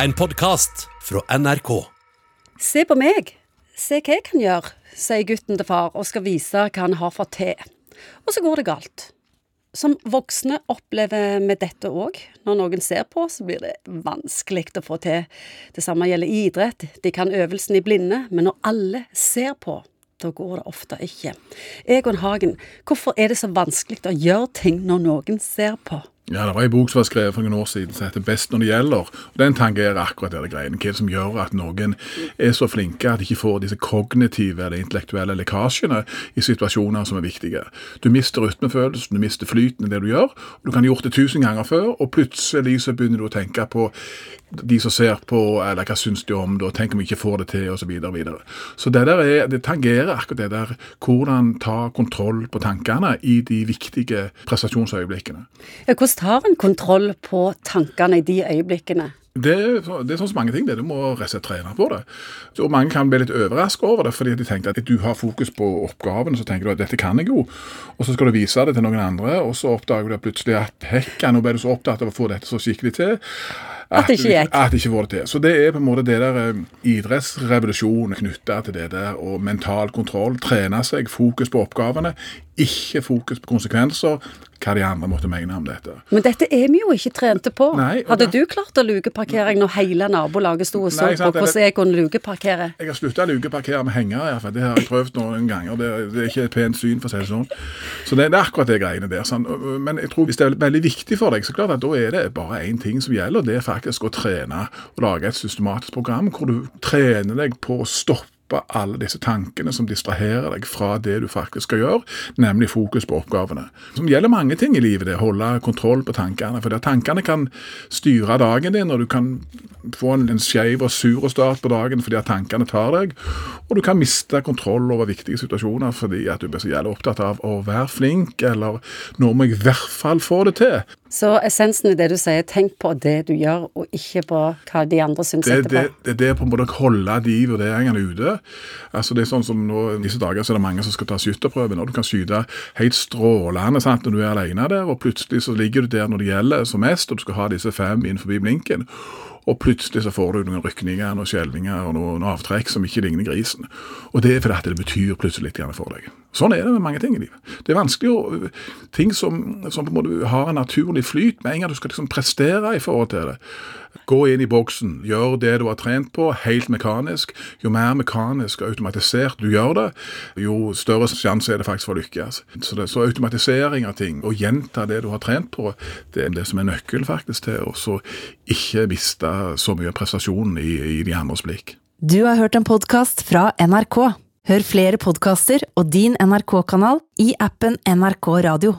En podkast fra NRK. Se på meg, se hva jeg kan gjøre, sier gutten til far og skal vise hva han har fått til. Og så går det galt. Som voksne opplever vi dette òg. Når noen ser på, så blir det vanskelig å få til. Det samme gjelder idrett. De kan øvelsen i blinde, men når alle ser på, da går det ofte ikke. Egon Hagen, hvorfor er det så vanskelig å gjøre ting når noen ser på? Ja, Det var en bok som var skrevet for noen år siden som heter 'Best når det gjelder'. og Den tangerer akkurat det greiene. Hva er det som gjør at noen er så flinke at de ikke får disse kognitive eller intellektuelle lekkasjene i situasjoner som er viktige. Du mister rytmefølelsen, du mister flyten i det du gjør. og Du kan ha gjort det tusen ganger før, og plutselig så begynner du å tenke på de som ser på, eller hva syns de om det, og tenk om vi ikke får det til, osv. Så, videre, videre. så det der er, det tangerer akkurat det der hvordan ta kontroll på tankene i de viktige prestasjonsøyeblikkene. Ja, tar en kontroll på tankene i de øyeblikkene? Det, det, er sånn som mange ting. det, Du må rett og slett trene på det. Og Mange kan bli litt overrasket over det, fordi de tenker at du har fokus på oppgaven, så tenker du at dette kan jeg jo. Og så skal du vise det til noen andre, og så oppdager du plutselig at hekka, nå ble du så opptatt av å få dette så skikkelig til. At det ikke gikk. At det ikke får det til. Så det er på en måte det der eh, idrettsrevolusjonen knytta til det der, og mental kontroll. Trene seg, fokus på oppgavene, ikke fokus på konsekvenser. Hva de andre måtte mene om dette. Men dette er vi jo ikke trente på. Nei, Hadde da, du klart å lukeparkere når hele nabolaget sto og så på hvordan jeg kunne lukeparkere? Jeg har slutta å lukeparkere med hengere, iallfall. Det har jeg prøvd noen ganger. Det, det er ikke et pent syn, for å si det sånn. Så det, det er akkurat det greiene der. Sånn. Men jeg tror hvis det er veldig viktig for deg, så klart at da er det bare én ting som gjelder. Det er faktisk å trene og lage et systematisk program hvor du trener deg på å stoppe alle disse tankene som distraherer deg fra det du faktisk skal gjøre, nemlig fokus på oppgavene. Som gjelder mange ting i livet, det å holde kontroll på tankene. For tankene kan styre dagen din, og du kan få en, en skeiv og sur start på dagen fordi at tankene tar deg. Og du kan miste kontroll over viktige situasjoner fordi at du blir så jævlig opptatt av å være flink, eller nå må jeg i hvert fall få det til. Så essensen i det du sier, tenk på det du gjør, og ikke på hva de andre syns Det, det, etterpå. det er det på en måte å holde de vurderingene ute. Altså det er sånn som nå, I disse dager så er det mange som skal ta skytterprøven, og du kan skyte helt strålende sant, når du er alene der, og plutselig så ligger du der når det gjelder som mest, og du skal ha disse fem inn forbi blinken. Og plutselig så får du noen rykninger noen skjelvinger og noen avtrekk som ikke ligner grisen. Og det er fordi at det betyr plutselig litt for deg. Sånn er det med mange ting i livet. Det er vanskelig å Ting som, som på en måte har en naturlig flyt med en gang du skal liksom prestere i forhold til det. Gå inn i boksen, gjør det du har trent på, helt mekanisk. Jo mer mekanisk og automatisert du gjør det, jo større sjanse er det faktisk for å lykkes. Så, det, så automatisering av ting, og gjenta det du har trent på, det er det som er nøkkelen faktisk til å ikke miste så mye prestasjon i, i de andres blikk. Du har hørt en podkast fra NRK. Hør flere podkaster og din NRK-kanal i appen NRK Radio.